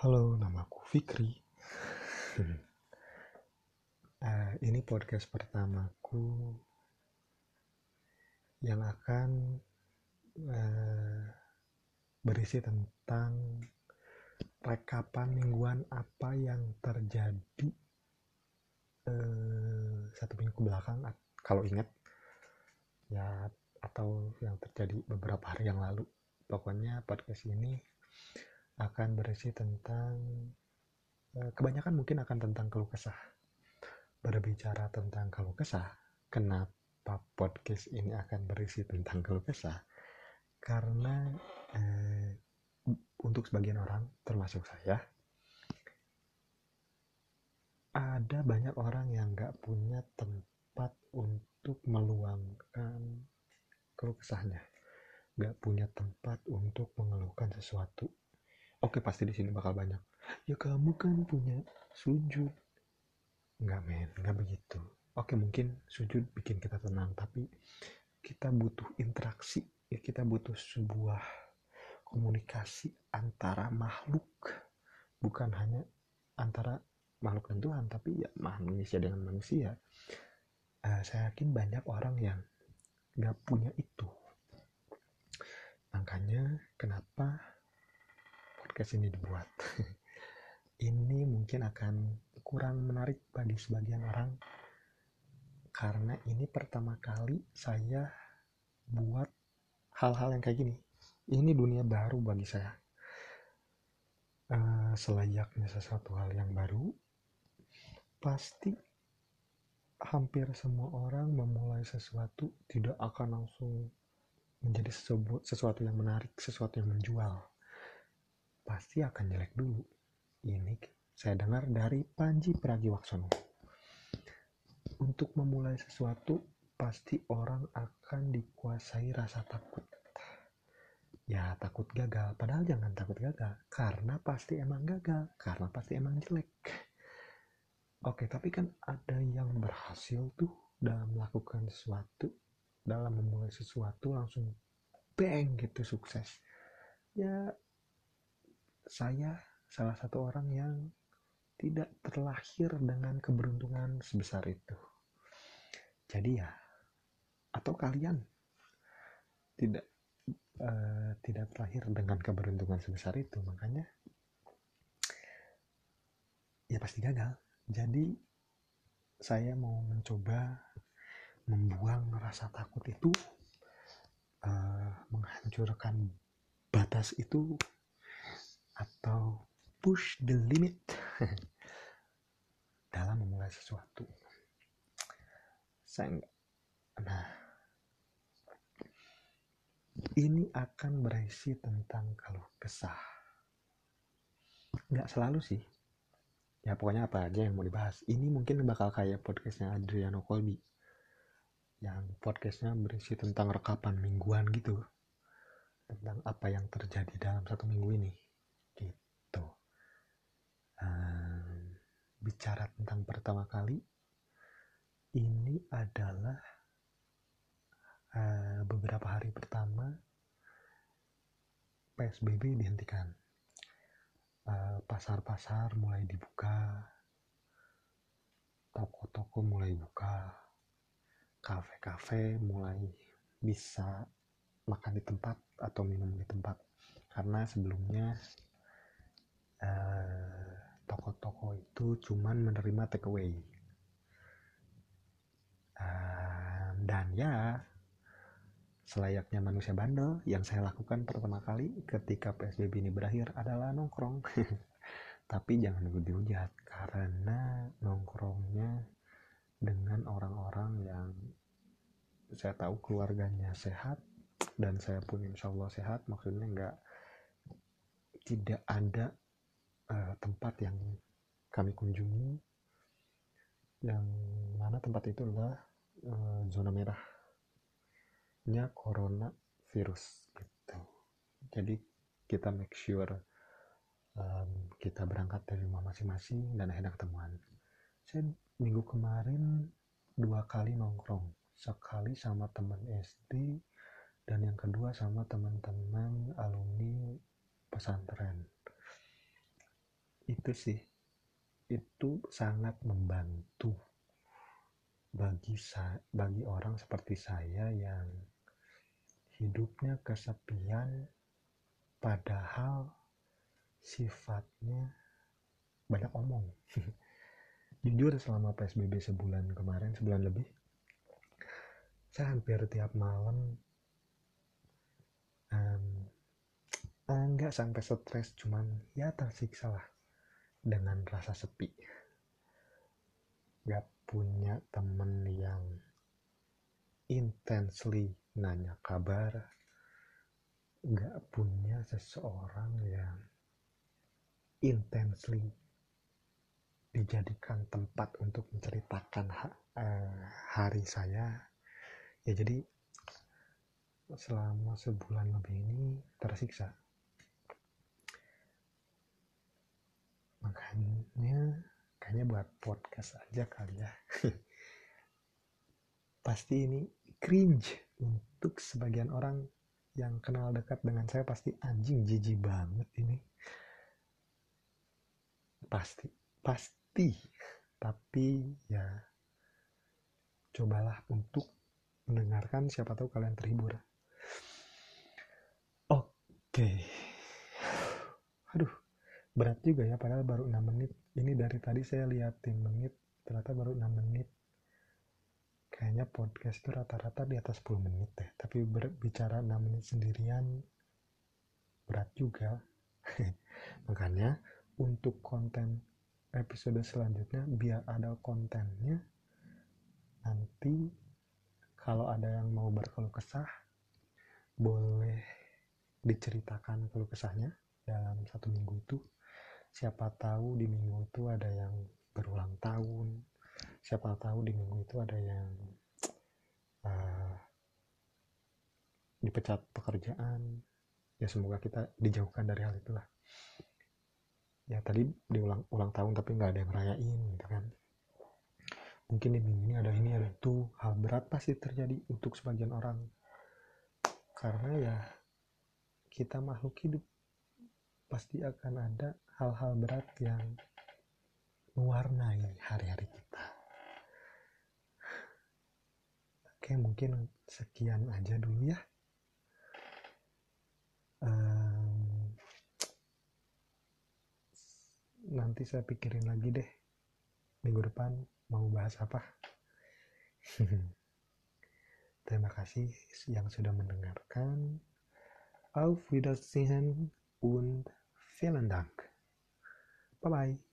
Halo, namaku Fikri. uh, ini podcast pertamaku yang akan uh, berisi tentang rekapan mingguan apa yang terjadi uh, satu minggu belakang, kalau ingat ya atau yang terjadi beberapa hari yang lalu. Pokoknya podcast ini akan berisi tentang eh, kebanyakan mungkin akan tentang keluh kesah. Berbicara tentang keluh kesah, kenapa podcast ini akan berisi tentang keluh kesah? Karena eh, untuk sebagian orang, termasuk saya, ada banyak orang yang nggak punya tempat untuk meluangkan keluh kesahnya, nggak punya tempat untuk mengeluhkan sesuatu Oke pasti di sini bakal banyak. Ya kamu kan punya sujud. Enggak men, enggak begitu. Oke mungkin sujud bikin kita tenang, tapi kita butuh interaksi. Ya kita butuh sebuah komunikasi antara makhluk, bukan hanya antara makhluk dan Tuhan, tapi ya manusia dengan manusia. Uh, saya yakin banyak orang yang nggak punya itu. Makanya kenapa podcast ini dibuat. ini mungkin akan kurang menarik bagi sebagian orang karena ini pertama kali saya buat hal-hal yang kayak gini. Ini dunia baru bagi saya. Uh, selayaknya sesuatu hal yang baru, pasti hampir semua orang memulai sesuatu tidak akan langsung menjadi sesuatu yang menarik, sesuatu yang menjual pasti akan jelek dulu. Ini saya dengar dari Panji Pragiwaksono. Untuk memulai sesuatu, pasti orang akan dikuasai rasa takut. Ya takut gagal, padahal jangan takut gagal, karena pasti emang gagal, karena pasti emang jelek. Oke, tapi kan ada yang berhasil tuh dalam melakukan sesuatu, dalam memulai sesuatu langsung bang gitu sukses. Ya saya salah satu orang yang tidak terlahir dengan keberuntungan sebesar itu. Jadi ya, atau kalian tidak uh, tidak terlahir dengan keberuntungan sebesar itu, makanya ya pasti gagal. Jadi saya mau mencoba membuang rasa takut itu, uh, menghancurkan batas itu atau push the limit dalam memulai sesuatu. Saya. Nah, ini akan berisi tentang kalau kesah. Nggak selalu sih. Ya pokoknya apa aja yang mau dibahas. Ini mungkin bakal kayak podcastnya Adriano Colby. Yang podcastnya berisi tentang rekapan mingguan gitu. Tentang apa yang terjadi dalam satu minggu ini gitu. Um, bicara tentang pertama kali ini adalah uh, beberapa hari pertama PSBB dihentikan. Pasar-pasar uh, mulai dibuka toko-toko mulai buka kafe-kafe mulai bisa makan di tempat atau minum di tempat. Karena sebelumnya toko-toko uh, itu cuman menerima takeaway. Uh, dan ya selayaknya manusia bandel yang saya lakukan pertama kali ketika PSBB ini berakhir adalah nongkrong. Tapi jangan dihujat karena nongkrongnya dengan orang-orang yang saya tahu keluarganya sehat dan saya pun insya Allah sehat. Maksudnya nggak tidak ada uh, tempat yang kami kunjungi yang mana tempat itu adalah uh, zona merahnya corona virus gitu. Jadi kita make sure um, kita berangkat dari rumah masing-masing dan akhirnya ketemuan. Saya minggu kemarin dua kali nongkrong sekali sama teman SD dan yang kedua sama teman-teman alumni pesantren itu sih. Itu sangat membantu bagi bagi orang seperti saya yang hidupnya kesepian padahal sifatnya banyak omong. Jujur selama PSBB sebulan kemarin sebulan lebih saya hampir tiap malam um, enggak sampai stres cuman ya tersiksa lah dengan rasa sepi. Gak punya temen yang intensely nanya kabar. Gak punya seseorang yang intensely dijadikan tempat untuk menceritakan uh, hari saya. Ya jadi selama sebulan lebih ini tersiksa makanya kayaknya buat podcast aja kali ya. Pasti ini cringe untuk sebagian orang yang kenal dekat dengan saya pasti anjing jijik banget ini. Pasti pasti. Tapi ya cobalah untuk mendengarkan siapa tahu kalian terhibur. Oke. Aduh berat juga ya padahal baru 6 menit. Ini dari tadi saya liatin menit ternyata baru 6 menit. Kayaknya podcast itu rata-rata di atas 10 menit deh. Tapi berbicara 6 menit sendirian berat juga. Makanya untuk konten episode selanjutnya biar ada kontennya nanti kalau ada yang mau berkeluh kesah boleh diceritakan keluh kesahnya dalam satu minggu itu siapa tahu di minggu itu ada yang berulang tahun. Siapa tahu di minggu itu ada yang uh, dipecat pekerjaan. Ya semoga kita dijauhkan dari hal itulah. Ya tadi diulang ulang tahun tapi nggak ada yang rayain gitu kan. Mungkin di minggu ini ada ini ada itu. Hal berat pasti terjadi untuk sebagian orang. Karena ya kita makhluk hidup pasti akan ada hal-hal berat yang mewarnai hari-hari kita oke mungkin sekian aja dulu ya um, nanti saya pikirin lagi deh minggu depan mau bahas apa? Terima kasih yang sudah mendengarkan. Auf Wiedersehen und vielen Dank. Bye bye.